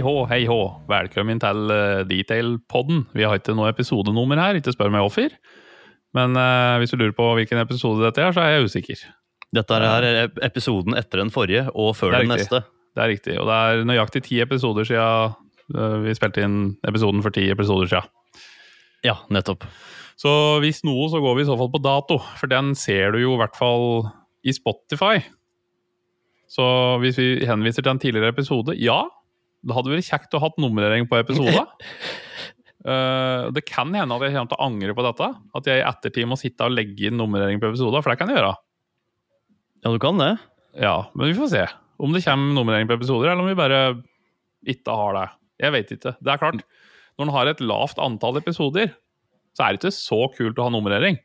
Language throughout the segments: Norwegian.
Hei hå, hei hå. Velkommen til uh, Detail-podden. Vi har ikke noe episodenummer her, ikke spør meg hvorfor. Men uh, hvis du lurer på hvilken episode dette er, så er jeg usikker. Dette er episoden etter den forrige, og før den riktig. neste. Det er riktig. Og det er nøyaktig ti episoder siden uh, vi spilte inn episoden for ti episoder siden. Ja, nettopp. Så hvis noe, så går vi i så fall på dato. For den ser du jo i hvert fall i Spotify. Så hvis vi henviser til en tidligere episode, ja. Det hadde vært kjekt å ha nummerering på episoder. Uh, det kan hende at jeg kommer til å angre på dette. At jeg i ettertid må sitte og legge inn nummerering på episoder, for det kan jeg gjøre. Ja, du kan det. Ja, men vi får se. Om det kommer nummerering på episoder, eller om vi bare ikke har det. Jeg vet ikke. Det er klart, når en har et lavt antall episoder, så er det ikke så kult å ha nummerering.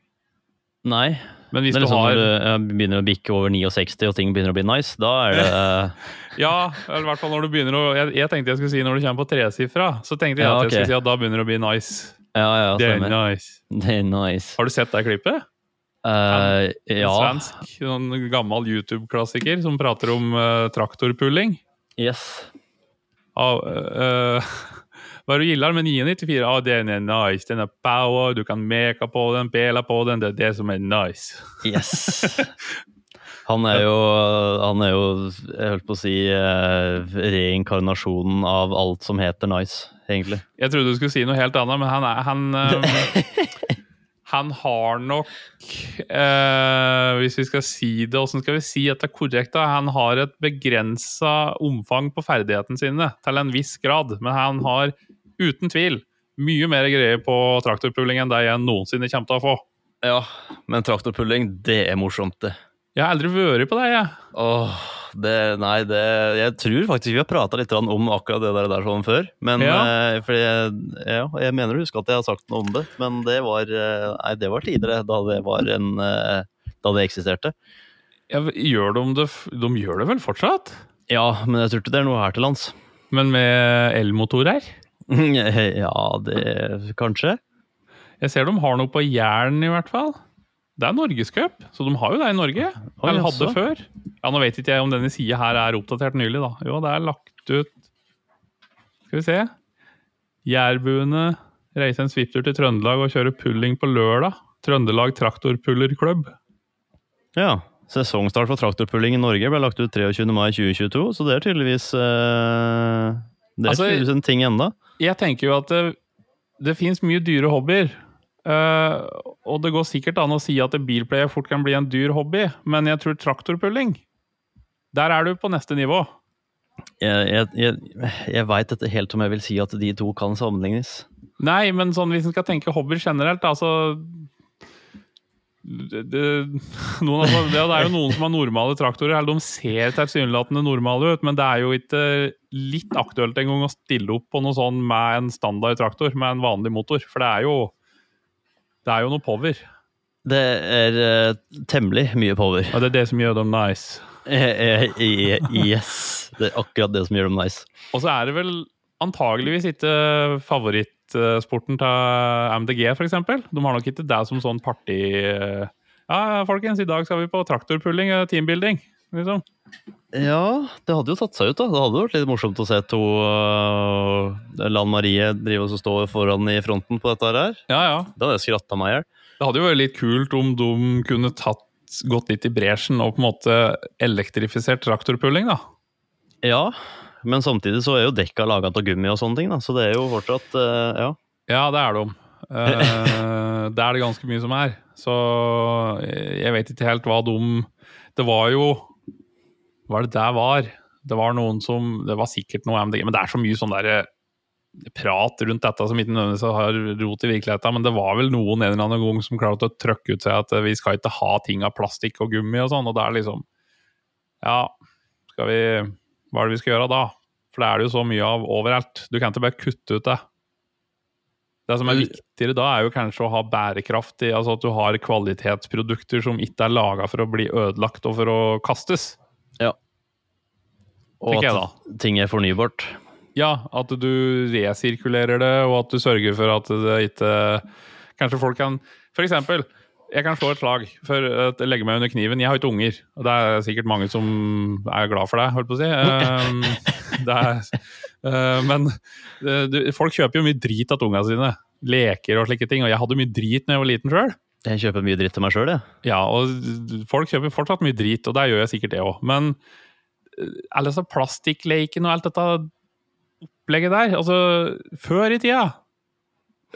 Nei. Men hvis er du liksom har når du begynner å bikke over 69 og ting begynner å bli nice, da er det Ja, eller i hvert fall når du begynner å Jeg, jeg tenkte jeg skulle si når du kommer på tresifra, så tenkte jeg Ja, at jeg skulle si at da begynner det å bli nice. Ja, ja, Det er nice. Det er nice. Har du sett det klippet? Ja. En. Svensk, Noen gammel YouTube-klassiker som prater om uh, traktorpulling. Yes. Ja, eh, Hva du gillar med 994? Ja, den er nice. Den er power, du kan meka på den, pela på den. Det er det som er nice. Yes. Han er jo, han er jo jeg holdt på å si, eh, reinkarnasjonen av alt som heter nice, egentlig. Jeg trodde du skulle si noe helt annet, men han er Han, eh, han har nok eh, Hvis vi skal si det, åssen skal vi si at det er korrekt? da? Han har et begrensa omfang på ferdighetene sine, til en viss grad. Men han har uten tvil mye mer greie på traktorpulling enn det jeg noensinne kommer til å få. Ja, men traktorpulling, det er morsomt, det. Jeg har aldri vært på det, jeg. Åh, det, nei, det Jeg tror faktisk vi har prata litt om akkurat det der, der sånn før. Men Ja. eh, fordi ja, jeg mener å huske at jeg har sagt noe om det. Men det var, eh, nei, det var tidligere, da det var en eh, Da det eksisterte. Ja, gjør de, det, de gjør det vel fortsatt? Ja, men jeg tror ikke det er noe her til lands. Men med elmotorer? ja, det Kanskje. Jeg ser de har noe på Jæren, i hvert fall. Det er norgescup, så de har jo det i Norge. Oi, Eller hadde før. Ja, Nå vet ikke jeg om denne sida her er oppdatert nylig, da. Jo, det er lagt ut Skal vi se. Jærbuene reiser en svipptur til Trøndelag og kjører pulling på lørdag. Trøndelag Traktorpullerklubb. Ja. Sesongstart for traktorpulling i Norge ble lagt ut 23. mai 2022, så det er tydeligvis eh, Det er Altså, tydeligvis en ting enda. Jeg tenker jo at det, det fins mye dyre hobbyer. Uh, og det går sikkert an å si at bilplayer fort kan bli en dyr hobby, men jeg tror traktorpulling Der er du på neste nivå. Jeg, jeg, jeg, jeg veit ikke helt om jeg vil si at de to kan sammenlignes. Nei, men sånn, hvis en skal tenke hobbyer generelt, altså det, det, noen, altså, det, det er jo noen som har normale traktorer, eller de ser tilsynelatende normale ut, men det er jo ikke litt aktuelt en gang å stille opp på noe sånn med en standard traktor, med en vanlig motor. For det er jo Det er jo noe power. Det er uh, temmelig mye power. Og det er det som gjør dem nice. Eh, eh, yes. Det er akkurat det som gjør dem nice. Og så er det vel antageligvis ikke favorittsporten til MDG, f.eks. De har nok ikke det som sånn party... Ja, folkens, i dag skal vi på traktorpulling, og teambuilding. Liksom. Ja, det hadde jo tatt seg ut, da. Det hadde vært litt morsomt å se to uh, Lan Marie drive og stå foran i fronten på dette her. Ja, ja. Det hadde jeg skratta meg i hjel. Det hadde jo vært litt kult om de kunne tatt, gått litt i bresjen og på en måte elektrifisert traktorpulling, da. Ja, men samtidig så er jo dekka laga av gummi og sånne ting, da. Så det er jo fortsatt uh, Ja. Ja, det er de. Uh, det er det ganske mye som er. Så jeg vet ikke helt hva de Det var jo Hva er det der var? Det var noen som Det var sikkert noe MDG, men det er så mye sånn derre prat rundt dette som ikke nødvendigvis har rot i virkeligheten, men det var vel noen en eller annen gang som klarte å trøkke ut seg at vi skal ikke ha ting av plastikk og gummi og sånn, og det er liksom Ja, skal vi Hva er det vi skal gjøre da? For det er det jo så mye av overalt. Du kan ikke bare kutte ut det. Det som er viktigere da, er jo kanskje å ha bærekraftig Altså at du har kvalitetsprodukter som ikke er laga for å bli ødelagt og for å kastes. Og at ting er fornybart. Ja, at du resirkulerer det, og at du sørger for at det ikke Kanskje folk kan For eksempel, jeg kan slå et slag for å legge meg under kniven. Jeg har ikke unger, og det er sikkert mange som er glad for det, holdt på å si. Det er, Eh, men eh, du, folk kjøper jo mye drit av ungene sine. Leker og slike ting. Og jeg hadde mye drit da jeg var liten sjøl. Jeg kjøper mye dritt til meg sjøl, jeg. Ja, og folk kjøper fortsatt mye drit, og der gjør jeg sikkert det òg. Men alle disse plastikkleken og alt dette opplegget der Altså, før i tida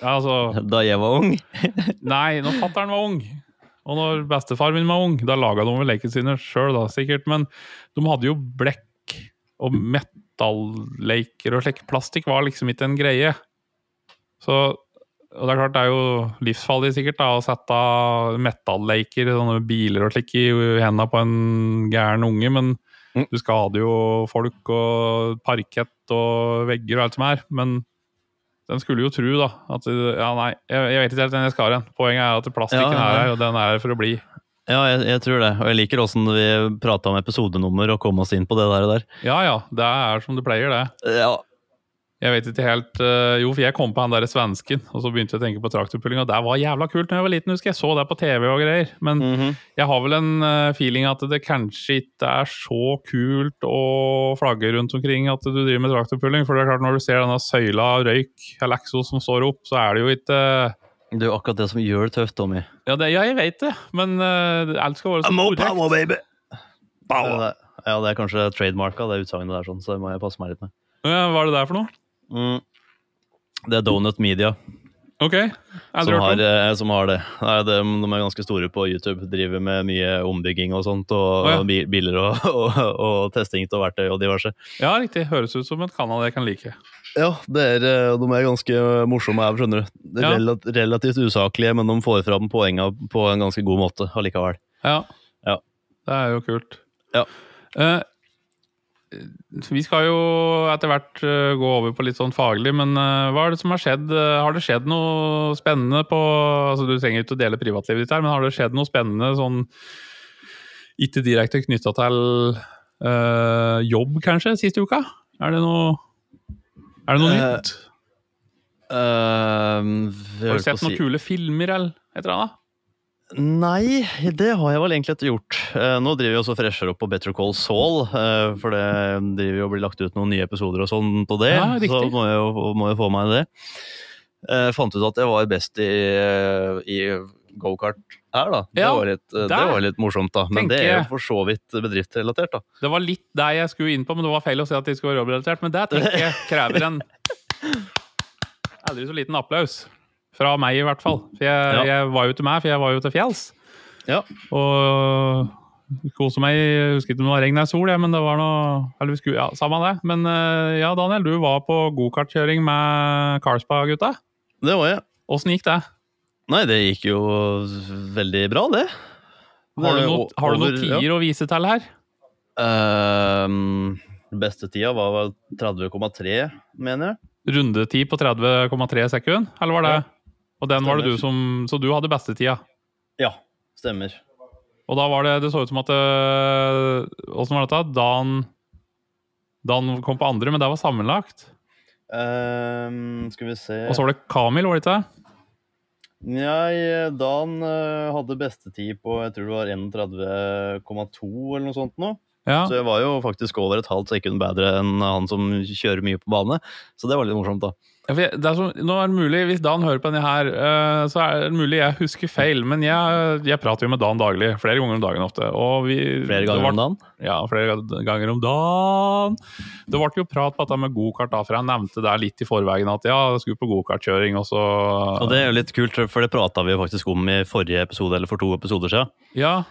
Altså Da jeg var ung. Nei, når fatter'n var ung. Og når bestefar min var ung, da laga de vel lekene sine sjøl, da, sikkert. Men de hadde jo blekk og metalleiker og slik. Plastikk var liksom ikke en greie. Så Og det er klart, det er jo livsfarlig sikkert da, å sette metalleker, sånne biler og slik, i hendene på en gæren unge, men Mm. du skader jo folk og parkett og vegger og alt som er. Men den skulle jo tro, da. At Ja, nei, jeg, jeg vet ikke helt hvor jeg skal hen. Poenget er at plastikken Ja, ja, ja. er her, og den er her for å bli. Ja, jeg, jeg tror det. Og jeg liker åssen vi prata om episodenummer og kom oss inn på det der og der. Ja ja, det er som det pleier, det. Ja, Jeg vet ikke helt øh, Jo, for jeg kom på han derre svensken, og så begynte jeg å tenke på traktorpulling, og det var jævla kult da jeg var liten, husker jeg. Så det på TV og greier. Men Mhm. jeg har vel en øh, feeling at det kanskje ikke er så kult å flagge rundt omkring at du driver med traktorpulling. For det er klart, når du ser denne søyla av røyk eller eksos som står opp, så er det jo ikke øh, Det er jo akkurat det som gjør det tøft, Tommy. Ja, det, ja jeg vet det, men uh, alt skal være så korrekt. baby! Power. Ja, det, ja, det er kanskje trademarka, det utsagnet der, sånn, så det må jeg passe meg litt med. Ja, Hva er det der for noe? Mm. Det er Donut Media Ok, aldri som hørt har, om. eh, som har det. Nei, de, de er ganske store på YouTube. Driver med mye ombygging og sånt. Og, oh, ja. og biler og, og, og testing av verktøy og diverse. Ja, riktig. Høres ut som et kanal jeg kan like. Ja, det er, eh, de er ganske morsomme her, skjønner du. Det er Ja. relat- relativt usaklige, men de får fram poenga på en ganske god måte allikevel. Ja. Ja. Det er jo kult. Ja. Eh, vi skal jo etter hvert eh, gå over på litt sånn faglig, men eh, hva er det som har skjedd? Eh, har det skjedd noe spennende på altså Du trenger ikke å dele privatlivet ditt her, men har det skjedd noe spennende sånn ikke direkte knytta til øh, jobb, kanskje, siste uka? Er det noe Er det noe uh, nytt? Uh, Har du sett noen kule filmer eller et eller annet? Nei, det har jeg vel egentlig ikke gjort. Eh, nå driver vi også fresher opp på Better Call Saul, eh, for det driver jo og blir lagt ut noen nye episoder og sånn på det. Ja, så må jeg jo må jeg få meg det. Jeg fant ut at jeg var best i, i gokart her, da. Det, Ja, var litt, eh, det var litt morsomt, da. Men det er jo for så vidt bedriftsrelatert, da. Det var litt der jeg skulle inn på, men det var feil å si at de skulle være jobbrelatert. Men det tenker jeg krever en aldri så liten applaus. Fra meg, i hvert fall. For jeg, Ja. jeg var jo til meg, for jeg var jo til fjells. Ja. Og koste meg. Jeg husker ikke om det var regn eller sol, men det var noe Eller vi skulle, ja, samme det. Men eh, ja, Daniel, du var på gokartkjøring med Carlsberg-gutta. Det var jeg. Åssen gikk det? Nei, det gikk jo veldig bra, det. Har du noe- har du noen tider ja. å vise til her? Ehm, beste tida var vel 30,3, mener jeg. Rundetid på 30,3 sekunder, eller var det? Ja. Og den var det du som Så du hadde bestetida? Ja, stemmer. Og da var det Det så ut som at det, Åssen var dette? Dan Dan kom på andre, men det var sammenlagt. Um, skal vi se Og så var det Kamil, var det ikke? det? Nei, Dan eh, hadde bestetid på jeg tror det var 31,2 eller noe sånt nå. Ja. Så jeg var jo faktisk over et halvt sekund bedre enn han som kjører mye på bane. Så det var litt morsomt, da. Ja, er så, nå er det mulig, Hvis Dan hører på denne her, eh, så er det mulig jeg husker feil. Men jeg, jeg prater jo med Dan daglig. Flere ganger om dagen ofte. Vi, Flere ganger var- om dagen. Ja, flere ganger om dagen. Det ble jo prat på dette med gokart, for jeg nevnte det litt i forveien. At ja, jeg skulle på gokartkjøring, og så Og det er jo litt kult, for det prata vi faktisk om i forrige episode, eller for to episoder siden. Ja,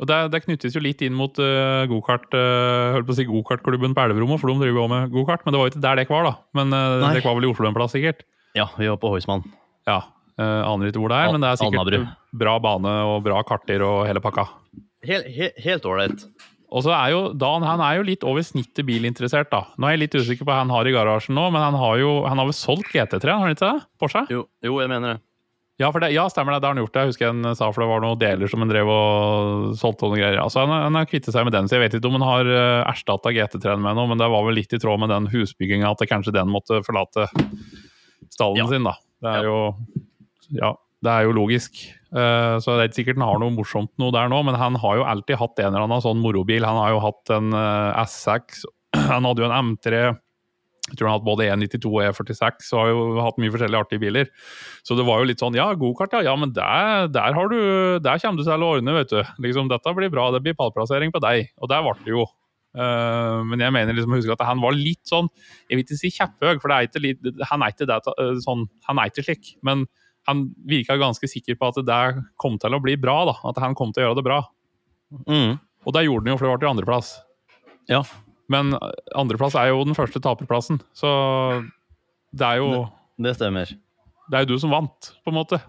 og det, det knyttes jo litt inn mot uh, gokart uh, Holdt på å si gokartklubben på Elverum, for de driver jo med gokart. Men det var jo ikke der det var, da. Men uh, det var vel i Oslo en plass, sikkert? Ja, vi var på Heusmann. Ja. uh, aner ikke hvor det er, Al- men det er sikkert Alnabru. bra bane og bra karter og hele pakka. Helt he- helt ålreit. Og så er jo Dan han er jo litt over snittet bilinteressert, da. Nå er jeg litt usikker på hva han har i garasjen nå, men han har jo han har vel solgt GT3, har han ikke det? Porsche? Jo, jo, jeg mener det. Ja, for det, ja, stemmer det. Det har han gjort. det. Jeg husker han sa for det var noen deler som han drev og solgte og noen greier. Altså, han, han har kvittet seg med den, så jeg vet ikke om han har uh, erstatta GT3-en med noe, men det var vel litt i tråd med den husbygginga at det kanskje den måtte forlate stallen Ja. sin, da. Det er Ja. jo Ja, det er jo logisk. Uh, så det er ikke sikkert han har noe morsomt noe der nå, men han har jo alltid hatt en eller annen sånn morobil. Han har jo hatt en uh, S6, han hadde jo en M3 Jeg tror han har hatt både E92 og E46 og har jo hatt mye forskjellige artige biler. Så det var jo litt sånn ja, gokart, ja. Ja, men der, der, har du, der kommer du til å ordne, vet du. Liksom, dette blir bra, det blir pallplassering på deg. Og der ble det jo. Uh, men jeg mener liksom husker huske at han var litt sånn Jeg vil ikke si kjepphøy, for er litt, han er ikke det, uh, sånn, han er ikke slik. Men han virka ganske sikker på at det kom til å bli bra. da, At han kom til å gjøre det bra. Mm. Og det gjorde han jo, for det ble jo andreplass. Ja. Men andreplass er jo den første taperplassen, så det er jo Det, det stemmer. Det er jo du som vant, på en måte.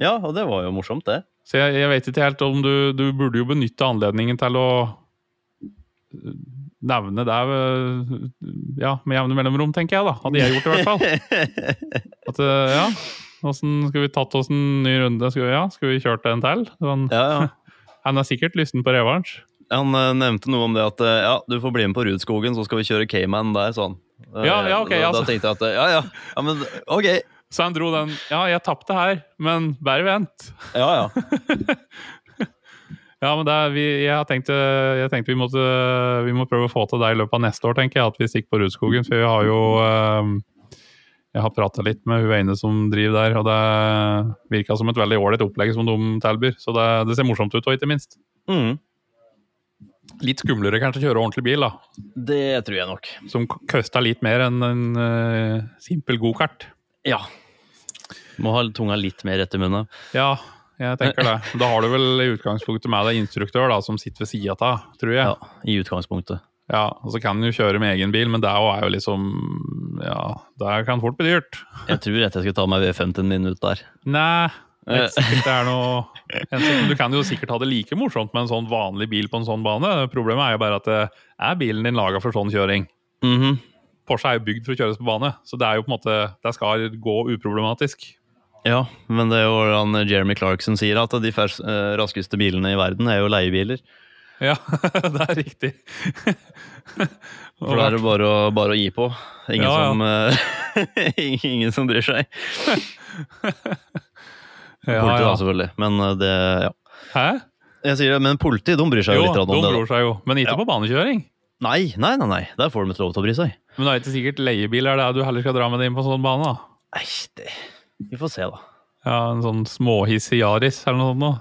Ja, og det var jo morsomt, det. Så jeg, jeg vet ikke helt om du Du burde jo benytte anledningen til å nevne det ja, med jevne mellomrom, tenker jeg, da. Hadde jeg gjort det, i hvert fall. At, ja, Åssen skulle vi tatt oss en ny runde? Skulle vi, ja, skulle vi kjørt en til? Sånn. Ja, ja. Han er sikkert lysten på revansj. Han uh, nevnte noe om det at uh, ja, du får bli med på Rudskogen, så skal vi kjøre Cayman der. sånn. Ja, ja, ok. Da, altså. da tenkte jeg at ja, ja, ja, men ok. Så han dro den Ja, jeg tapte her, men bare vent. Ja, ja. ja, men det er, vi, jeg tenkte, jeg tenkte vi, måtte, vi må prøve å få til det i løpet av neste år, tenker jeg. At vi stikker på Rudskogen. For vi har jo Jeg har prata litt med hun ene som driver der, og det virka som et veldig ålreit opplegg som de tilbyr. Så det, det ser morsomt ut, og ikke minst. Mm. Litt skumlere kanskje å kjøre ordentlig bil, da. Det tror jeg nok. Som koster litt mer enn en uh, simpel gokart. Ja. Må ha tunga litt mer rett i munnen. Ja, jeg tenker det. Da har du vel i utgangspunktet med deg instruktør da, som sitter ved sida av, tror jeg. Ja, i utgangspunktet. Ja, og så kan du kjøre med egen bil, men det er jo liksom Ja, det kan fort bli dyrt. Jeg tror rett jeg skal ta meg V50-en min ut der. Nei, det sikkert det er noe Du kan jo sikkert ha det like morsomt med en sånn vanlig bil på en sånn bane. Problemet er jo bare at det er bilen din laga for sånn kjøring. Mm -hmm. Porsche er jo bygd for å kjøres på bane, så det er jo på en måte Det skal gå uproblematisk. Ja, men det er jo han Jeremy Clarkson sier, at de fers, eh, raskeste bilene i verden er jo leiebiler. Ja, det er riktig. For da er det bare å, bare å gi på. Ingen, Ja, ja. Som, eh, ingen som bryr seg. Ja, Politi, da, selvfølgelig. Men eh, det Ja. Hæ? Jeg sier det, men politi de bryr seg jo, Jo, litt om de det. Bryr seg jo, men ikke Ja. på banekjøring. Nei, nei, nei, nei. Der får de ikke lov til å bry seg. Men det er ikke sikkert leiebil er det du heller skal dra med deg inn på en sånn bane. da. Nei, det Vi får se, da. Ja, En sånn småhissig Yaris eller noe sånt. noe.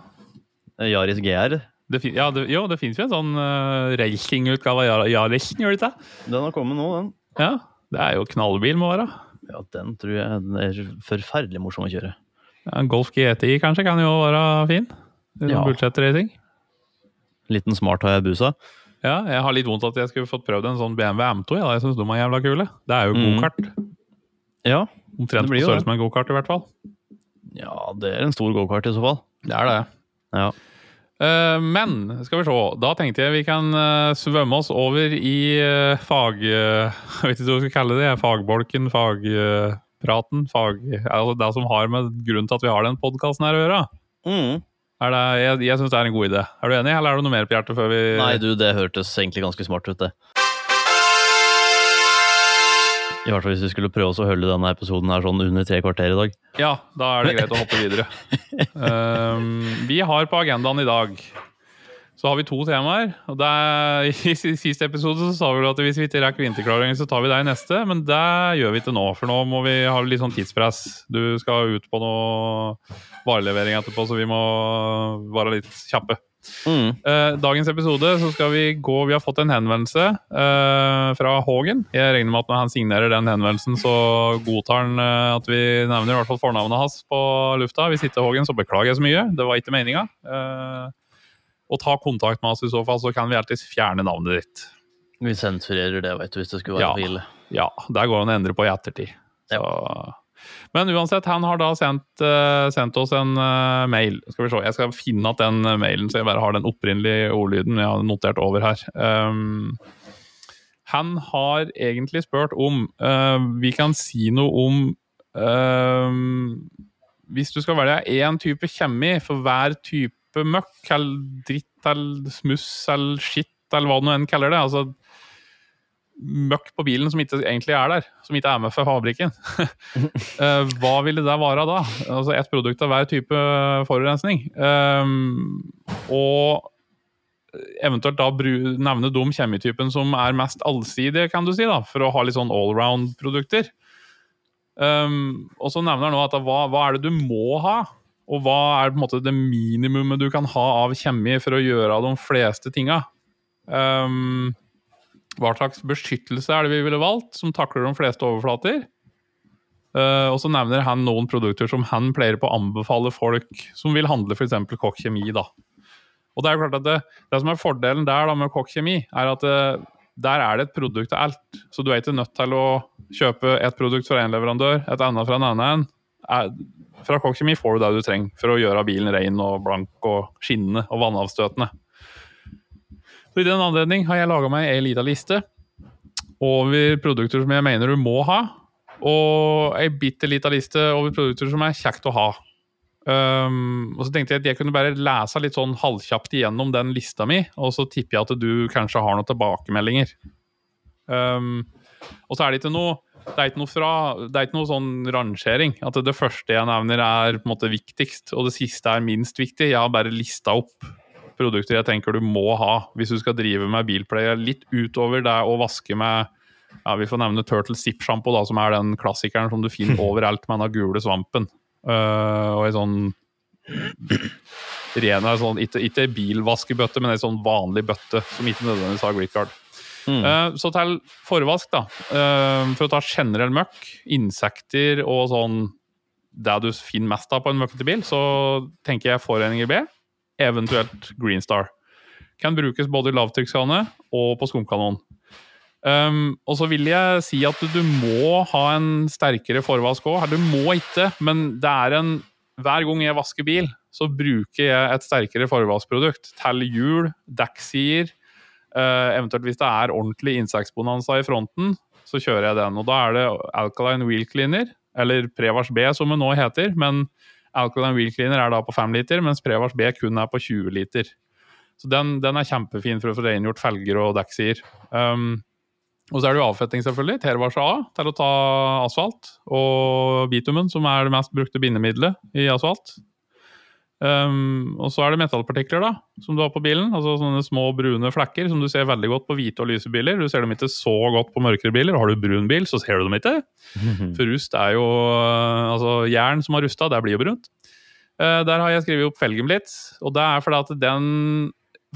Eh, Yaris GR, Det fin ja, det, jo, det fins jo en sånn uh, racingutgave av Yarisen, gjør det ikke? den har kommet nå, den. Ja, Det er jo knallbil, må være. Ja, den tror jeg er forferdelig morsom å kjøre. En Golf GTI kanskje kan jo være fin. Ja. budsjettracing. Liten smart Hayabusa. Ja, jeg har litt vondt at jeg skulle fått prøvd en sånn BMW M2. Ja, jeg syns de er jævla kule. Det er jo Mm. gokart. Ja. Omtrent på størrelse med en gokart, i hvert fall. ja, det er en stor gokart i så fall. Det er det. Ja. Eh, men skal vi se, da tenkte jeg vi kan eh, svømme oss over i eh, fag... jeg vet ikke hva vi skal kalle det. Fagbolken, fagpraten. Fag, altså det som har med grunnen til at vi har den podkasten her å gjøre. Mm. Det, jeg jeg syns det er en god idé. Er du enig, eller er det noe mer på hjertet før vi Nei, du, det hørtes egentlig ganske smart ut, det. I hvert fall hvis vi skulle prøve oss å holde denne episoden her sånn under tre kvarter i dag. Ja, da er det greit å hoppe videre. Um, vi har på agendaen i dag så har vi to temaer. og det er, I siste episode så sa vi vel at hvis vi ikke rekker vinterklarering, så tar vi deg i neste. Men det gjør vi ikke nå, for nå må vi ha litt sånn tidspress. Du skal ut på noe varelevering etterpå, så vi må være litt kjappe. Mm. Eh, dagens episode så skal vi gå Vi har fått en henvendelse uh, fra Hågen. Jeg regner med at når han signerer den henvendelsen, så godtar han uh, at vi nevner i hvert fall fornavnet hans på lufta. Hvis ikke Hågen, så beklager jeg så mye. Det var ikke meninga. Eh, og ta kontakt med oss i så fall, så kan vi alltids fjerne navnet ditt. Vi sensurerer det, vet du, hvis det skulle være Ja. for ille. Ja, der går det an å endre på i ettertid. Så. Men uansett, han har da sendt, uh, sendt oss en uh, mail. Skal vi se, Jeg skal finne at den eh, mailen, så jeg bare har den opprinnelige ordlyden jeg har notert over her. Um, han har egentlig spurt om uh, vi kan si noe om uh, Hvis du skal velge én type kjemi for hver type møkk eller dritt eller smuss eller skitt eller hva du enn kaller det. altså møkk på bilen som ikke egentlig er der, som ikke er med fra fabrikken. Eh, Hva ville det være da? Altså Ett produkt av hver type forurensning. Um, og eventuelt da nevne de kjemitypen som er mest allsidige, kan du si, da, for å ha litt sånn allround-produkter. Um, og så nevner han nå at hva, hva, er det du må ha, og hva er på en måte det minimumet du kan ha av kjemi for å gjøre de fleste tinga. Um, hva slags beskyttelse er det vi ville valgt, som takler de fleste overflater? Uh, og så nevner han noen produkter som han pleier på å anbefale folk som vil handle f.eks. Kokk Kjemi. da. Og Det er jo klart at det, det som er fordelen der da med Kokk Kjemi, er at det, uh, der er det et produkt til alt. Så du er ikke nødt til å kjøpe et produkt fra én leverandør, et annet fra en annen. Fra Kokk Kjemi får du det du trenger for å gjøre bilen ren og blank og skinnende og vannavstøtende. Så I den anledning har jeg laga meg ei lita liste over produkter som jeg mener du må ha, og ei bitte lita liste over produkter som er kjekt å ha. Um, og så tenkte jeg at jeg kunne bare lese litt sånn halvkjapt igjennom den lista mi, og så tipper jeg at du kanskje har noen tilbakemeldinger. Um, og så er det ikke noe det er ikke noe, fra, det er ikke noe sånn rangering. At det første jeg nevner, er på en måte viktigst, og det siste er minst viktig. Jeg har bare lista opp produkter jeg tenker du må ha hvis du skal drive med bilpleie. Litt utover det å vaske med ja, Vi får nevne Turtle Zip-sjampo, som er den klassikeren som du finner overalt med den gule svampen. Uh, og ei sånn ren sånn, ikke, ikke bilvaskebøtte, men ei sånn vanlig bøtte som ikke nødvendigvis har gritguard. Mm. Uh, så til forvask, da. Uh, for å ta generell møkk, insekter og sånn det du finner mest av på en møkkete bil, så tenker jeg Foreninger B, eventuelt Green Star. Kan brukes både i lavtrykkskanne og på skumkanon. Um, og så vil jeg si at du må ha en sterkere forvask òg. Du må ikke, men det er en Hver gang jeg vasker bil, så bruker jeg et sterkere forvaskprodukt til hjul, dekksider. Uh, eventuelt hvis det er ordentlig insektbonanza i fronten, så kjører jeg den. Og da er det Alkaline Wheel Cleaner, eller Prevars B som det nå heter. Men Alkaline Wheel Cleaner er da på 5 liter, mens Prevars B kun er på 20 liter. Så den, den er kjempefin for å få rengjort felger og dekksider. Um, og så er det jo avfetting, selvfølgelig. Tervars A til å ta asfalt. Og bitumen, som er det mest brukte bindemiddelet i asfalt. Um, og så er det metallpartikler da, som du har på bilen. altså Sånne små brune flekker som du ser veldig godt på hvite og lyse biler. Du ser dem ikke så godt på mørkere biler. Har du brun bil, så ser du dem ikke. For rust er jo altså Jern som har rusta, det blir jo brunt. Uh, der har jeg skrevet opp felgen litt. Og det er fordi at den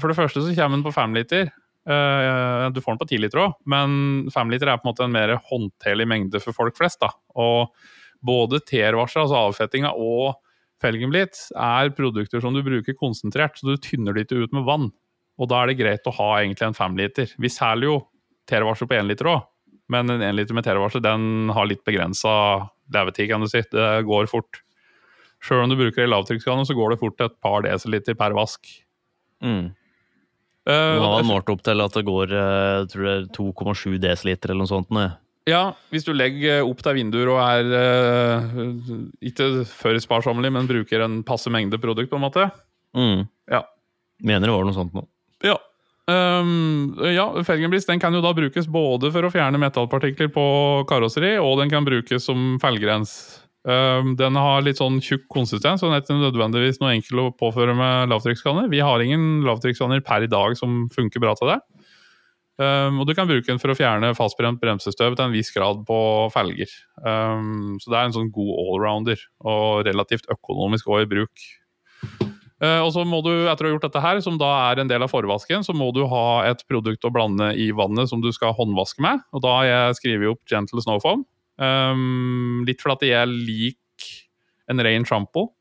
For det første så kommer den på femliter. Uh, du får den på 10 liter òg, men 5 liter er på en måte en mer håndterlig mengde for folk flest. da. Og både TR-varsel, altså avfettinga, og felgenblitz er produkter som du bruker konsentrert, så du tynner det ikke ut med vann. Og da er det greit å ha egentlig en 5 liter. Vi selger jo TR-varsel på én liter òg, men en 1 liter med TR-varsel den har litt begrensa levetid, kan du si. Det går fort. Sjøl om du bruker ei lavtrykkskanne, så går det fort et par desiliter per vask. Mm. Uh, Nå har han målt opp til at det går uh, 2,7 dl eller noe sånt. Ne? Ja, hvis du legger opp til vinduer og er uh, ikke for sparsommelig, men bruker en passe mengde produkt, på en måte. Mm. Ja. Mener det var noe sånt nå. Ja. Um, ja, Felgenbliss den kan jo da brukes både for å fjerne metallpartikler på karosseri, og den kan brukes som felgrens. Um, den har litt sånn tjukk konsistens, og den er ikke nødvendigvis noe enkel å påføre med lavtrykkskanner. Vi har ingen lavtrykkskanner per i dag som funker bra til det. Um, og du kan bruke den for å fjerne fastbrent bremsestøv til en viss grad på felger. Um, så det er en sånn god allrounder, og relativt økonomisk òg i bruk. Uh, og så må du, etter å ha gjort dette her, som da er en del av forvasken, så må du ha et produkt å blande i vannet som du skal håndvaske med. Og da har jeg skrevet opp Gentle Snowfoam. Um, litt fordi jeg liker en ren shampoo.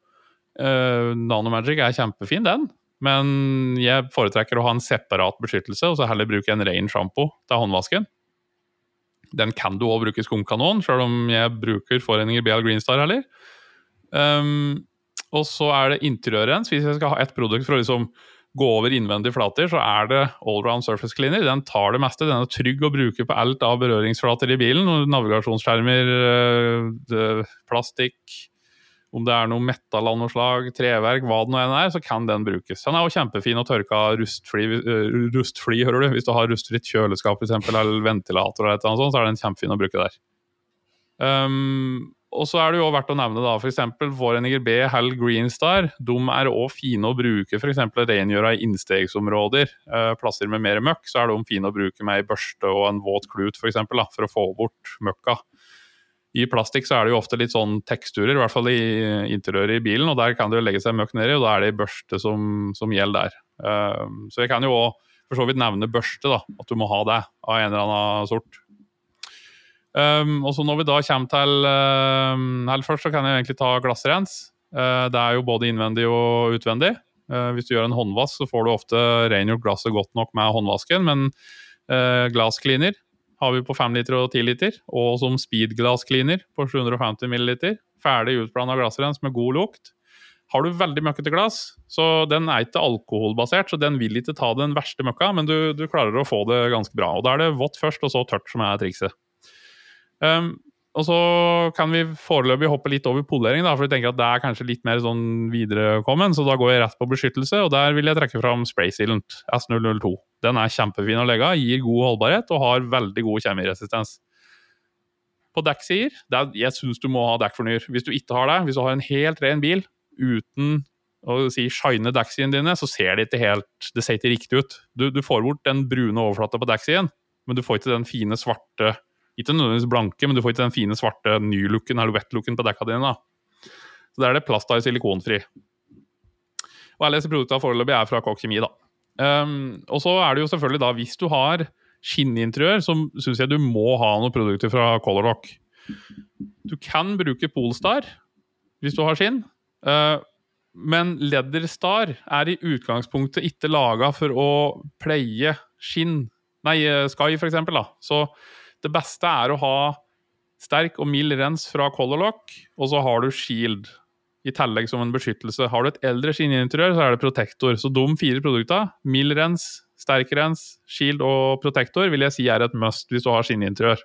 Uh, Nanomagic er kjempefin, den. Men jeg foretrekker å ha en separat beskyttelse, og så heller bruke en ren sjampo til håndvasken. Den kan du òg bruke skumkanon, sjøl om jeg bruker foreninger BL Greenstar heller. Um, og så er det interiørrens. Hvis jeg skal ha ett produkt for å liksom gå over innvendige flater, så er det allround surface cleaner. Den tar det meste. Den er trygg å bruke på alt av berøringsflater i bilen. Navigasjonsskjermer, eh, plastikk, om det er noe metall av noe slag, treverk, hva det nå enn er, så kan den brukes. Den er jo kjempefin å tørke av rustfri, uh, rustfri hører du. Hvis du har rustfritt kjøleskap for eksempel, eller ventilator, eller noe sånt, så er den kjempefin å bruke der. Um, og så er det jo verdt å nevne da, f.eks. vår NGB Hal Greenstar. De er òg fine å bruke f.eks. rengjøra i innstegsområder. Uh, plasser med mer møkk, så er de fine å bruke med ei børste og en våt klut for, eksempel, da, for å få bort møkka. I plastikk så er det jo ofte litt sånn teksturer, i hvert fall i interiøret i bilen. og Der kan det jo legge seg møkk nedi, og da er det børste som, som, gjelder der. Uh, så jeg kan jo òg for så vidt nevne børste, da, at du må ha det av en eller annen sort. Um, og så Når vi da kommer til Eller først så kan jeg egentlig ta glassrens. Det er jo både innvendig og utvendig. Hvis du gjør en håndvask, så får du ofte rengjort glasset godt nok med håndvasken, men uh, glass cleaner har vi på 5 liter og 10 liter. Og som speed glass cleaner på 750 milliliter. Ferdig utblanda glassrens med god lukt. Har du veldig møkkete glass, så den er ikke alkoholbasert, så den vil ikke ta den verste møkka, men du, du klarer å få det ganske bra. Og Da er det vått først, og så tørt som er trikset. Um, og så kan vi foreløpig hoppe litt over polering, da, for vi tenker at det er kanskje litt mer sånn viderekommen. Så da går jeg rett på beskyttelse, og der vil jeg trekke fram spraysealant S002. Den er kjempefin å legge gir god holdbarhet og har veldig god kjemiresistens. På dekksider Jeg syns du må ha dekkfornyer. Hvis du ikke har det, hvis du har en helt ren bil uten å si shine dekksidene dine, så ser det ikke helt Det ser ikke riktig ut. Du, du får bort den brune overflata på dekksiden, men du får ikke den fine svarte ikke nødvendigvis blanke, men du får ikke den fine svarte ny-looken eller wet-looken på dekka dine. da. Så Der er det plast i silikonfri. Og alle disse produktene foreløpig er fra Kokk Kjemi. da. Um, og så er det jo selvfølgelig da, hvis du har skinninteriør, så syns jeg du må ha noen produkter fra Colorlock. Du kan bruke Polestar hvis du har skinn. Uh, men Leatherstar er i utgangspunktet ikke laga for å pleie skinn. Nei, Sky, for eksempel. Da. Så det beste er å ha sterk og mild rens fra Colorlock, og så har du Shield i tillegg som en beskyttelse. Har du et eldre skinninteriør, så er det Protektor. Så de fire produktene, mild rens, sterk rens, Shield og Protektor, vil jeg si er et must hvis du har skinninteriør.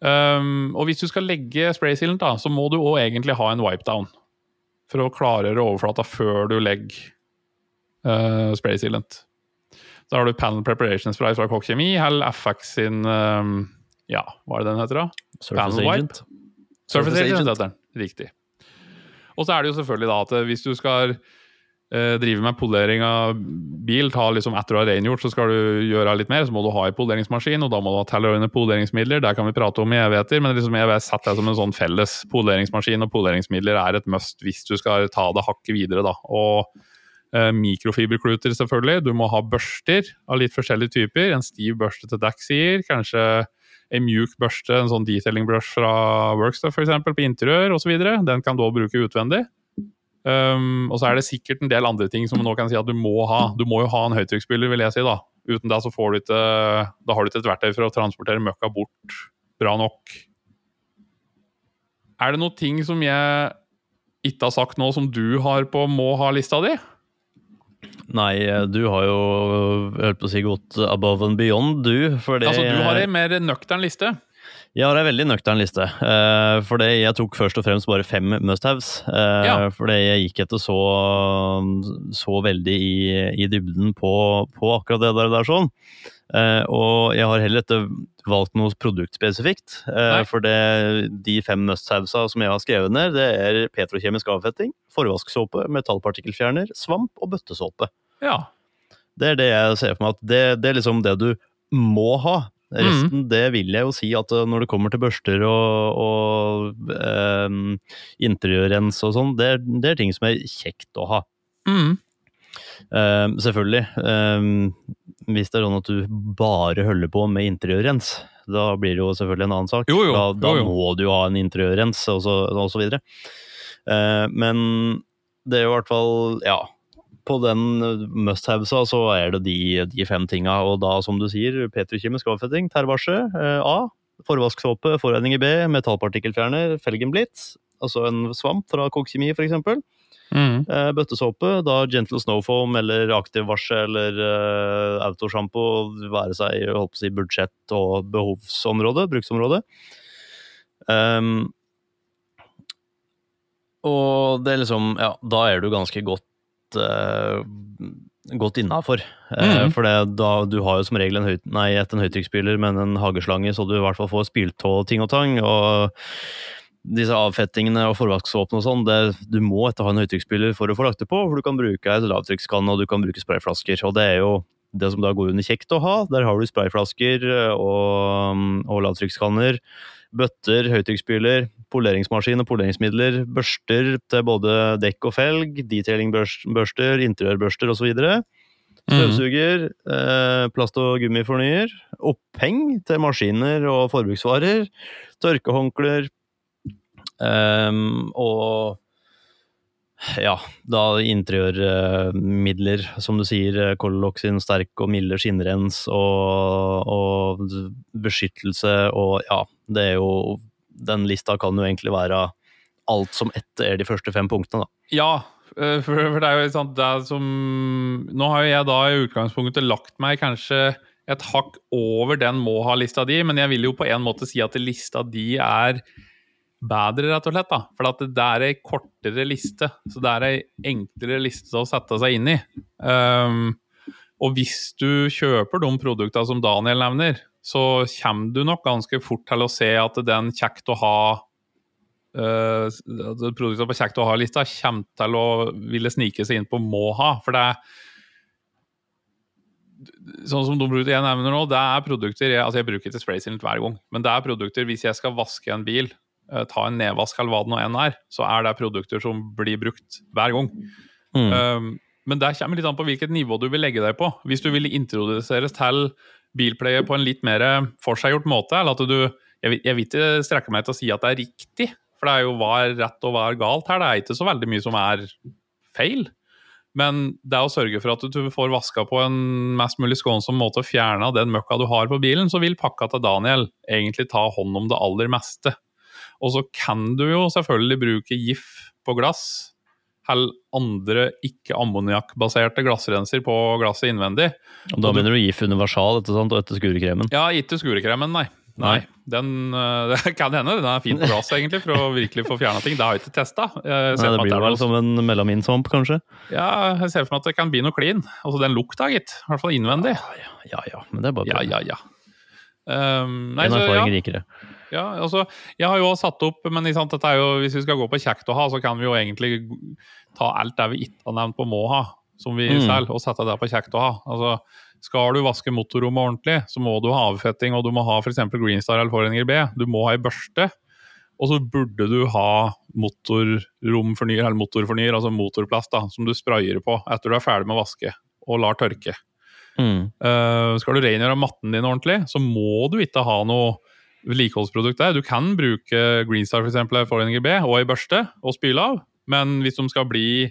Um, og hvis du skal legge spraysealen, da, så må du òg egentlig ha en wipedown. For å klargjøre overflata før du legger uh, spraysealant. Da har du Panel Preparation Spray fra Kokk Kjemi, eller FX sin um, Ja, hva er det den heter, da? Surface Agent. Surface, Surface Agent, heter den. Riktig. Og så er det jo selvfølgelig da at hvis du skal uh, drive med polering av bil, ta liksom etter du har rengjort, så skal du gjøre litt mer, så må du ha en poleringsmaskin, og da må du ha tilhørende poleringsmidler. Der kan vi prate om i evigheter, men liksom jeg setter sett det som en sånn felles poleringsmaskin, og poleringsmidler er et must hvis du skal ta det hakket videre, da. Og Eh, mikrofiberkluter, selvfølgelig. Du må ha børster av litt forskjellige typer. En stiv børste til Daxier, kanskje en mjuk børste, en sånn detailing brush fra Workstuff f.eks. på interiør osv. Den kan du òg bruke utvendig. Um, og så er det sikkert en del andre ting som man nå kan si at du må ha. Du må jo ha en høytrykksspyler, vil jeg si. da. Uten det så får du ikke, da har du ikke et verktøy for å transportere møkka bort bra nok. Er det noen ting som jeg ikke har sagt nå, som du har på må ha-lista di? Nei, du har jo hørt på å si godt above and beyond, du. Fordi, altså, du har en mer nøktern liste? Jeg har en veldig nøktern liste. Uh, for jeg tok først og fremst bare fem must-haves. Uh, ja. Fordi jeg gikk etter så, så veldig i, i dybden på, på, akkurat det der. der sånn. Uh, og jeg har heller ikke valgt noe produktspesifikt. Uh, for det, de fem must-havesa som jeg har skrevet ned, det er petrokjemisk avfetting, forvasksåpe, metallpartikkelfjerner, svamp og bøttesåpe. Ja. Det er det jeg ser for meg at det, det er liksom det du må ha. Resten, mm. det vil jeg jo si at eh, når det kommer til børster og, og um, interiørrens og sånn, det, det, er ting som er kjekt å ha. Mm. Um, selvfølgelig. Um, hvis det er sånn at du bare holder på med interiørrens, da blir det jo selvfølgelig en annen sak. Jo, jo, da, da jo, må du jo ha en interiørrens, og så, og så videre. Uh, men det er jo i hvert fall Ja på den must-havesa så er det de, de, fem tinga. Og da, som du sier, petrokjemisk avfetting, tervasje, eh, A. Forvasksåpe, forredning i B, metallpartikkelfjerner, felgenblitz. Altså en svamp fra kokkjemi, f.eks. Mm. Uh, bøttesåpe, da Gentle Snowfoam eller Aktiv varsel eller uh, autosjampo, være seg holdt på å si, budsjett- og behovsområde, bruksområde. Um, og det er liksom Ja, da er du ganske godt uh, godt innafor. Mm. For det, da, du har jo som regel en, høy, nei, et en høytrykksspyler, men en hageslange, så du i hvert fall får spiltå av ting og tang. og disse avfettingene og forvaksvåpen og sånn, du må etter ha en høytrykksspyler for å få lagt det på, for du kan bruke et lavtrykkskanne og du kan bruke sprayflasker. Og det er jo det som da går under kjekt å ha. Der har du sprayflasker og, og lavtrykkskanner. Bøtter, høytrykksspyler, poleringsmaskin og poleringsmidler, børster til både dekk og felg, detailingbørster, interiørbørster osv. Støvsuger, mm. eh, plast- og gummifornyer, oppheng til maskiner og forbruksvarer, tørkehåndklær, Um, og ja, da interiørmidler, som du sier, Colloc sin sterk og milde skinnrens og, og, beskyttelse og ja, det er jo Den lista kan jo egentlig være alt som ett er de første fem punktene, da. Ja, eh, for, det er jo sant, det er som Nå har jo jeg da i utgangspunktet lagt meg kanskje et hakk over den må-ha-lista di, men jeg vil jo på en måte si at lista di er bedre, rett og slett. da. For det er ei kortere liste, så det er ei enklere liste å sette seg inn i. Um, og hvis du kjøper de produktene som Daniel nevner, så kommer du nok ganske fort til å se at den kjekt å ha uh, Produktene på kjekt å ha-lista kommer til å ville snike seg inn på må ha. For det er sånn som de produktene jeg nevner nå, det er produkter jeg, altså jeg bruker ikke spraysilent hver gang, men det er produkter hvis jeg skal vaske en bil, ta en nedvask eller hva det nå enn er, så er det produkter som blir brukt hver gang. Mm. Um, men det kommer litt an på hvilket nivå du vil legge deg på. Hvis du vil introduseres til bilplayer på en litt mer forseggjort måte, eller at du Jeg, jeg vil ikke strekke meg til å si at det er riktig, for det er jo hva er rett og hva er galt her. Det er ikke så veldig mye som er feil. Men det er å sørge for at du får vaska på en mest mulig skånsom måte og fjerna den møkka du har på bilen, så vil pakka til Daniel egentlig ta hånd om det aller meste. Og så kan du jo selvfølgelig bruke GIF på glass, eller andre ikke-ammoniakkbaserte glassrenser på glasset innvendig. Og Da mener du GIF universal etter, sant, og etter skurekremen? Ja, ikke skurekremen, nei. Nei, den, uh, det kan hende. Den er fin på glass, egentlig, for å virkelig få fjerna ting. Det har jeg ikke testa. Det blir vel som en melaminsvamp, kanskje? Ja, jeg ser for meg at det kan bli noe klin. Altså den lukta, gitt. I hvert fall innvendig. Ja, ja, ja. Men det er bare. Ja, ja, ja. Um, nei, en erfaring ja. rikere. Ja, altså, jeg har jo satt opp, men sant, jo, hvis vi skal gå på kjekt å ha, så kan vi jo egentlig ta alt det vi ikke har nevnt på må ha, som vi mm. selger, og sette det på kjekt å ha. Altså, skal du vaske motorrommet ordentlig, så må du ha avfetting, og du må ha f.eks. Greenstar eller Foreninger B. Du må ha ei børste. Og så burde du ha motorromfornyer, eller motorfornyer, altså motorplast, da, som du sprayer på etter du er ferdig med å vaske, og lar tørke. Mm. Uh, skal du rengjøre matten din ordentlig, så må du ikke ha noe vedlikeholdsprodukt der. Du kan bruke Greenstar for eksempel, for NGB og i børste og spyle av, men hvis de skal bli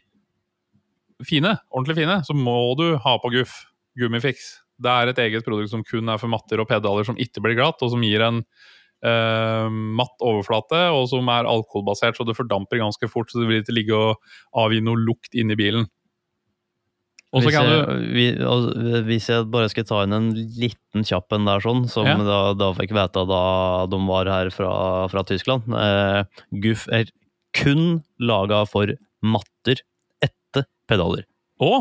fine, ordentlig fine, så må du ha på Guff, Gummifix. Det er et eget produkt som kun er for matter og pedaler som ikke blir glatt, og som gir en uh, matt overflate, og som er alkoholbasert, så det fordamper ganske fort, så det vil ikke ligge og avgi noe lukt inni bilen. Hvis jeg, du... hvis, jeg, bare skal ta inn en liten kjapp en der, sånn, som ja. da, da, fikk vite da de var her fra, fra Tyskland eh, Guff er kun laga for matter etter pedaler. Å,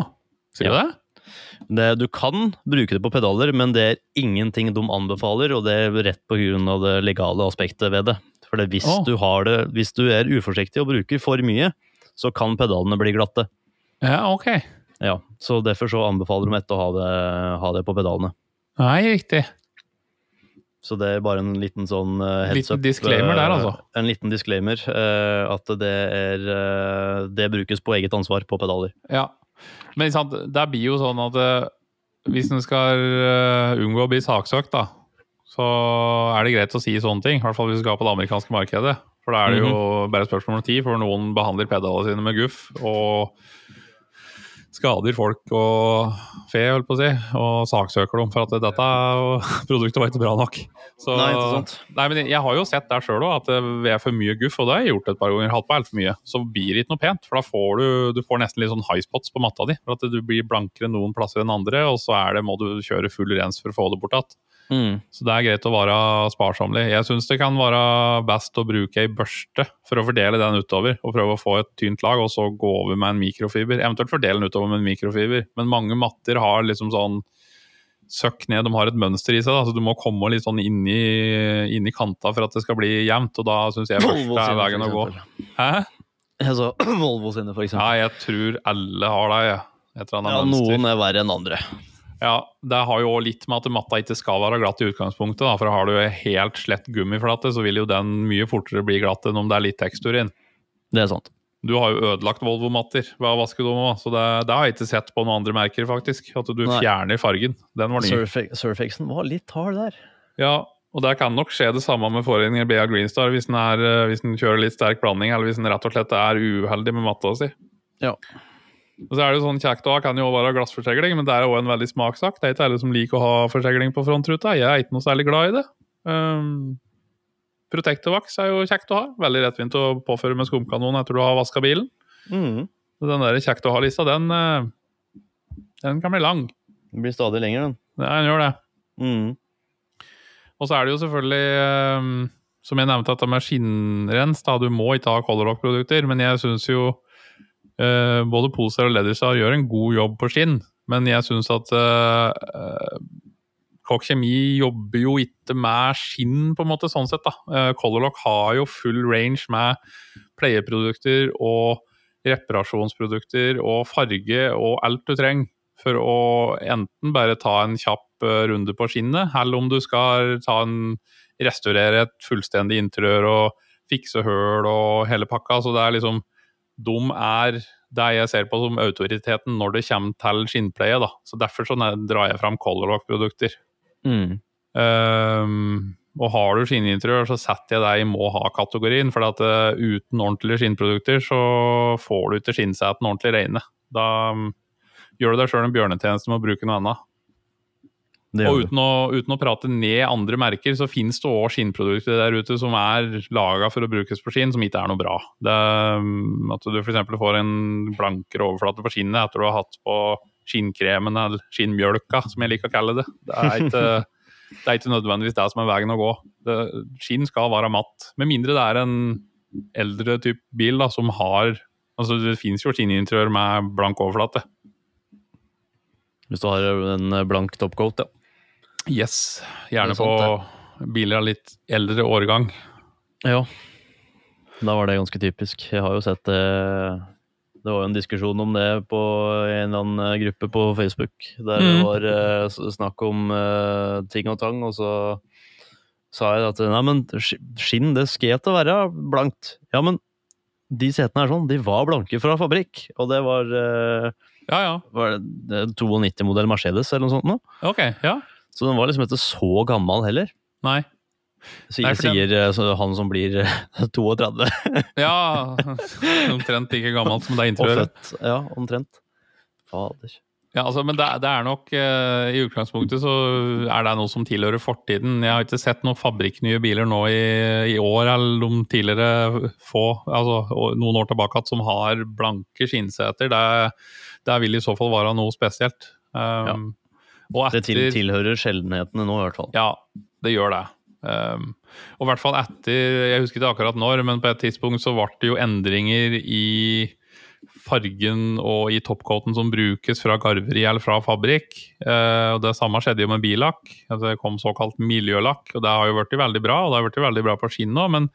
sier du ja. det? det? Du kan bruke det på pedaler, men det er ingenting de anbefaler, og det er rett på grunn av det legale aspektet ved det. For hvis, oh. du har det, hvis du er uforsiktig og bruker for mye, så kan pedalene bli glatte. Ja, ok. Ja, så Derfor så anbefaler de etter å ha det, ha det på pedalene. Nei, riktig. Så det er bare en liten sånn uh, heads up. Liten disclaimer der, altså? En liten disclaimer. Uh, at det er uh, Det brukes på eget ansvar på pedaler. Ja, men sant, det blir jo sånn at hvis en skal unngå å bli saksøkt, da, så er det greit å si sånne ting. I hvert fall hvis du skal på det amerikanske markedet. For da er det jo -hmm. bare spørsmål om tid for noen behandler pedalene sine med guff. og skader folk og fe, holdt på å si, og saksøker dem for at dette produktet var ikke bra nok. Så, nei, ikke sant. Nei, men jeg har jo sett der sjøl at det er for mye guff, og det har jeg gjort et par ganger. Hatt på altfor mye. Så blir det ikke noe pent, for da får du, du får nesten litt sånn high spots på matta di. For at du blir blankere noen plasser enn andre, og så er det, må du kjøre full rens for å få det bort igjen. Mm. Så det er greit å være sparsommelig. Jeg syns det kan være best å bruke ei børste for å fordele den utover, og prøve å få et tynt lag, og så gå over med en mikrofiber. Eventuelt fordele den utover med en mikrofiber. Men mange matter har liksom sånn søkk ned, de har et mønster i seg, da, så du må komme litt sånn inni, inni kanta for at det skal bli jevnt, og da syns jeg børste er veien å gå. Hæ? Altså Volvo sine, for Ja, eksempel. jeg tror alle har det, jeg. Et eller annet Ja, mønster. noen er verre enn andre. Ja, det har jo òg litt med at matta ikke skal være glatt i utgangspunktet. Da, for har du helt slett gummiflate, så vil jo den mye fortere bli glatt enn om det er litt tekstur inn. Det er sant. Du har jo ødelagt Volvo-matter ved å vaske dem òg, så det, det har jeg ikke sett på noen andre merker, faktisk. At du Nei. fjerner fargen. Den var ny. Surfe- Surfexen var litt hard der. Ja, og det kan nok skje det samme med forgjenger BA Greenstar hvis den, er, eh, hvis den kjører litt sterk blanding, eller hvis den rett og slett er uheldig med matta si. Ja. Og så er det jo sånn Kjekt å ha kan jo være glassforsegling, men det er òg en veldig smakssak. Det er ikke alle som liker å ha forsegling på frontruta. Jeg er ikke noe særlig glad i det. Um, Protectorvax er jo kjekt å ha. Veldig lettvint å påføre med skumkanon etter du har vaska bilen. Mm. Den der kjekt å ha-lista, den, eh, den kan bli lang. Den blir stadig lenger, den. Ja, den gjør det. Mm. Og så er det jo selvfølgelig, um, som jeg nevnte, dette med skinnrens. da, Du må ikke ha Colorlock-produkter, men jeg syns jo eh, både Poser og Leatherstar gjør en god jobb på skinn. Men jeg syns at uh, Kokk Kjemi jobber jo ikke med skinn, på en måte, sånn sett. da. Uh, Colorlock har jo full range med pleieprodukter og reparasjonsprodukter og farge og alt du trenger for å enten bare ta en kjapp eh, runde på skinnet, eller om du skal ta en, restaurere et fullstendig interiør og fikse høl og hele pakka. Så det er liksom De er det jeg ser på som autoriteten når det kommer til skinnpleie. da. Så Derfor så drar jeg fram Colorlock-produkter. Mm. Um, og har du skinninteriør, så setter jeg deg i må ha-kategorien. For at, uh, uten ordentlige skinnprodukter så får du ikke skinnsetene ordentlig reine. Da um, gjør du deg sjøl en bjørnetjeneste med å bruke noe annet. Og uten å, uten å prate ned andre merker, så finnes det òg skinnprodukter der ute som er laga for å brukes på skinn, som ikke er noe bra. Det, um, at du f.eks. får en blankere overflate på skinnet etter du har hatt på skinnkremen eller skinnmjølka, som jeg liker å kalle det. Det er ikke, det er ikke nødvendigvis det som er veien å gå. Det, skinn skal være matt. Med mindre det er en eldre type bil da, som har Altså, det finnes jo skinninteriør med blank overflate. Hvis du har en blank topcoat, ja. Yes. Gjerne sånt, på det. biler av litt eldre årgang. Ja. Da var det ganske typisk. Jeg har jo sett det Det var jo en diskusjon om det på en eller annen gruppe på Facebook. Der det Mhm. var eh, snakk om eh, ting og tang, og så sa jeg at nei, men skinn det skal til å være blankt. Ja, men de setene her sånn, de var blanke fra fabrikk. Og det var, eh, Ja, ja. var det 92-modell Mercedes eller noe sånt nå. Ok. Ja. Så den var liksom ikke så gammel heller. Nei. Sier, Nei, for den- sier eh, så han som blir eh, 32. Ja Omtrent like gammelt som det Og interiøret. Ja, omtrent. Fader. Ja, altså, men det, det er nok uh, I utgangspunktet så er det noe som tilhører fortiden. Jeg har ikke sett noen fabrikknye biler nå i, i år eller de tidligere få, altså noen år tilbake som har blanke skinnseter. Det, det vil i så fall være noe spesielt. Um, og Det tilhører sjeldenhetene nå, i hvert fall. Ja, det gjør det. Um, og i hvert fall etter Jeg husker ikke akkurat når, men på et tidspunkt så ble det jo endringer i fargen og i topcoaten som brukes fra garveri eller fra fabrikk. Eh, og Det samme skjedde jo med billakk. Altså, det kom såkalt miljølakk, og det har jo blitt veldig bra. Og det har blitt veldig bra på skinn òg, men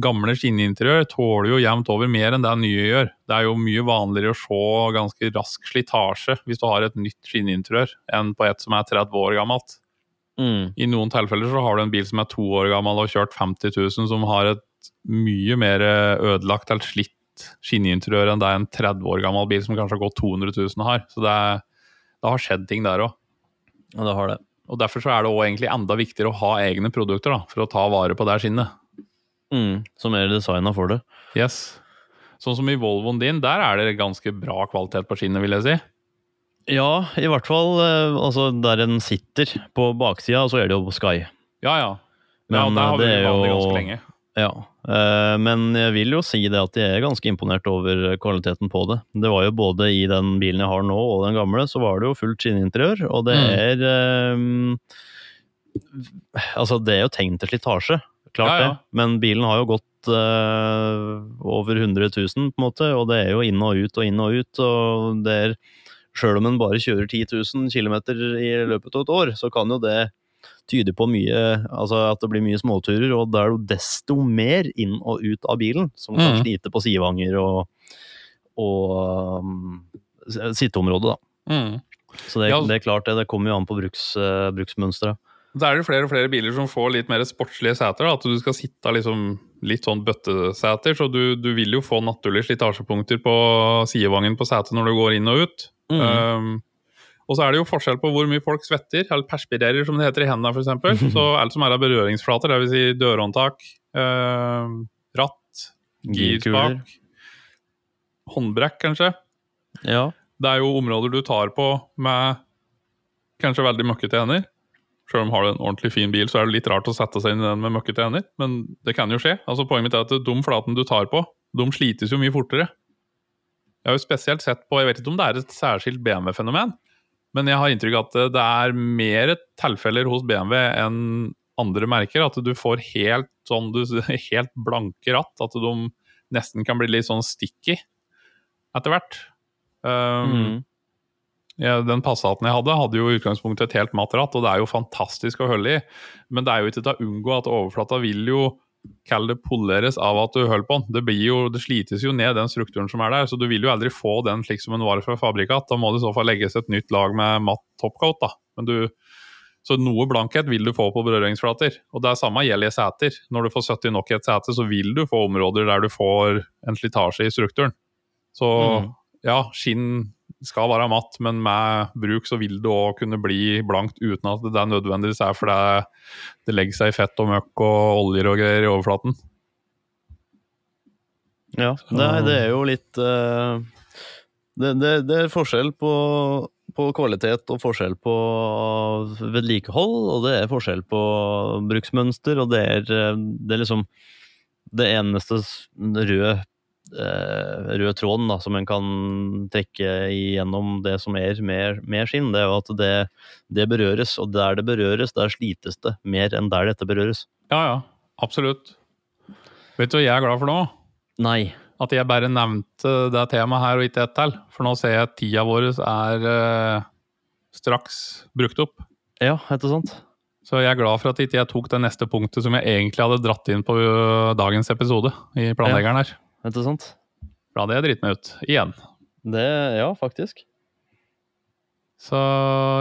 gamle skinninteriør tåler jo jevnt over mer enn det nye gjør. Det er jo mye vanligere å se ganske rask slitasje hvis du har et nytt skinninteriør, enn på et som er 30 år gammelt. Mm. I noen tilfeller så har du en bil som er to år gammel og kjørt 50 000, som har et mye mer ødelagt eller slitt skinninteriør enn det en 30 år gammel bil som kanskje har gått 200 000 har. Så det, er, det har skjedd ting der òg. Ja, det har det. Og Derfor så er det også egentlig enda viktigere å ha egne produkter da, for å ta vare på det skinnet. Mm. Som er designa for det. Yes. Sånn som i Volvoen din, der er det ganske bra kvalitet på skinnet, vil jeg si. Ja, i hvert fall eh, altså der en sitter på baksida, så er det jo Sky. Ja, ja. ja Men, der har vi det er jo- ganske lenge. Ja, eh, men jeg vil jo si det at jeg er ganske imponert over kvaliteten på det. Det var jo både i den bilen jeg har nå og den gamle, så var det jo fullt skinninteriør, og det Mm. er eh, Altså, det er jo tegn til slitasje, klart Ja, ja. det. Men bilen har jo gått uh, over 100 000, på en måte, og det er jo inn og ut og inn og ut. og det er Sjøl om en bare kjører 10 000 km i løpet av et år, så kan jo det tyde på mye Altså at det blir mye småturer, og da er det jo desto mer inn og ut av bilen som kan mm. slite på sidevanger og, og um, sitteområdet, da. Mm. Så det, Ja. det er klart det. Det kommer jo an på bruks, uh, bruksmønsteret. Så er det flere og flere biler som får litt mer sportslige seter. Da. At du skal sitte liksom litt sånn bøtteseter, så du, du vil jo få naturlige slitasjepunkter på sidevangen på setet når du går inn og ut. Mm. Um, og så er det jo forskjell på hvor mye folk svetter, eller perspirerer som det heter i hendene f.eks. Så alt som er av berøringsflater, dvs. Si dørhåndtak, um, ratt, girspak, håndbrekk kanskje. Ja. Det er jo områder du tar på med kanskje veldig møkkete hender. Selv om har du en ordentlig fin bil, så er det litt rart å sette seg inn i den med møkkete hender. Men det kan jo skje. Altså Poenget mitt er at de flatene du tar på, de slites jo mye fortere. Jeg har jo spesielt sett på, jeg vet ikke om det er et særskilt BMW-fenomen, men jeg har inntrykk av at det er mer tilfeller hos BMW enn andre merker. At du får helt sånn du, helt blanke ratt. At de nesten kan bli litt sånn sticky etter hvert. Um, Mm. ja, den Passaten jeg hadde, hadde jo i utgangspunktet et helt matt ratt, og det er jo fantastisk å holde i. Men det er jo ikke til å unngå at overflata vil jo kall det poleres av at du holder på den. Det, blir jo, det slites jo ned den strukturen som er der, så du vil jo aldri få den slik som den var fra fabrikat. Da må det i så fall legges et nytt lag med matt topcoat. da. Men du, så noe blankhet vil du få på berøringsflater. Og det er samme gjelder i seter. Når du får 70 nok i et sete, så vil du få områder der du får en slitasje i strukturen. Så Mm. ja, skinn skal være matt, men med bruk så vil det òg kunne bli blankt uten at det er nødvendigvis er fordi det legger seg i fett og møkk og oljer og greier i overflaten. Ja, det, det er jo litt eh, det, det, det er forskjell på, på kvalitet og forskjell på vedlikehold, og det er forskjell på bruksmønster, og det er, eh, det er liksom det eneste røde eh, røde tråden da, som en kan trekke igjennom det som er med, med skinn, det er jo at det, det berøres, og der det berøres, der slites det mer enn der dette berøres. Ja, ja. Absolutt. Vet du hva jeg er glad for nå? Nei. At jeg bare nevnte det temaet her og ikke ett til. For nå ser jeg at tida vår er eh, straks brukt opp. Ja, ikke sant? Så jeg er glad for at ikke jeg tok det neste punktet som jeg egentlig hadde dratt inn på dagens episode i planleggeren her. Er det du sånt. da hadde jeg dritt meg ut. Igjen. Det, ja, faktisk. Så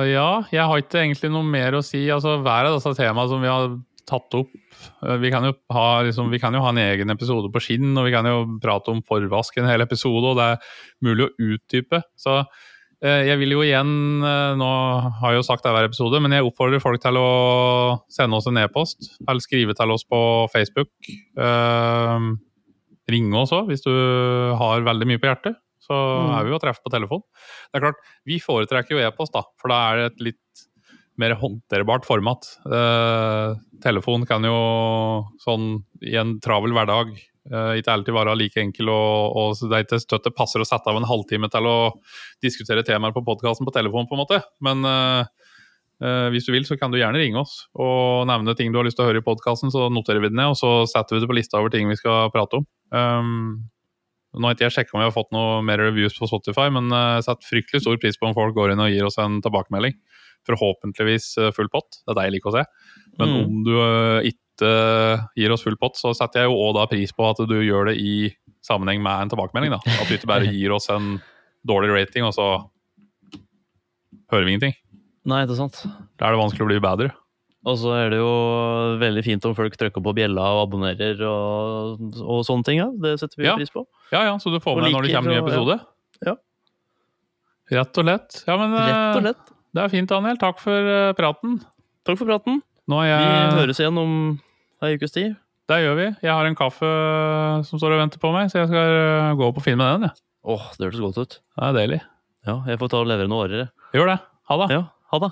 ja, jeg har ikke egentlig noe mer å si. Altså, Hver av disse temaene som vi har tatt opp vi kan, jo ha, liksom, vi kan jo ha en egen episode på skinn, og vi kan jo prate om forvask en hel episode, og det er mulig å utdype. Så eh, jeg vil jo igjen, eh, nå har jeg jo sagt det hver episode, men jeg oppfordrer folk til å sende oss en e-post, eller skrive til oss på Facebook. Eh, ringe oss òg, hvis du har veldig mye på hjertet. Så Mm. er vi jo å treffe på telefon. Det er klart, Vi foretrekker jo e-post, da, for da er det et litt mer håndterbart format. Eh, telefon kan jo sånn i en travel hverdag eh, ikke alltid være like enkel, og, og det er ikke støtt det passer å sette av en halvtime til å diskutere temaer på podkasten på telefon, på en måte. Men eh, hvis du vil, så kan du gjerne ringe oss og nevne ting du har lyst til å høre i podkasten, så noterer vi det ned, og så setter vi det på lista over ting vi skal prate om. Um, nå har ikke jeg sjekka om vi har fått noe mer reviews på Spotify, men eh, jeg setter fryktelig stor pris på om folk går inn og gir oss en tilbakemelding. Forhåpentligvis eh, full pott. Det er det jeg liker å se. Men Mm. om du eh, ikke gir oss full pott, så setter jeg jo òg da pris på at du gjør det i sammenheng med en tilbakemelding. da. At du ikke bare gir oss en dårlig rating, og så hører vi ingenting. Nei, det er sant. Da er det vanskelig å bli bedre. Og så er det jo veldig fint om folk trykker på bjella og abonnerer og, og sånne ting. Ja. Det setter vi Ja. pris på. Ja, ja, så du får med deg når det kommer ny episode? Ja. Rett og lett. Ja, men eh, Rett og lett. det er fint, Daniel. Takk for eh, praten. Takk for praten. Er Vi høres igjen om ei ukes tid. Det gjør vi. Jeg har en kaffe som står og venter på meg, så jeg skal eh, gå opp og finne den. Ja. Åh, det hørtes godt ut. Det er deilig. Ja, jeg får ta og levere noen årer. Gjør det. Ha det. Ja, ha det.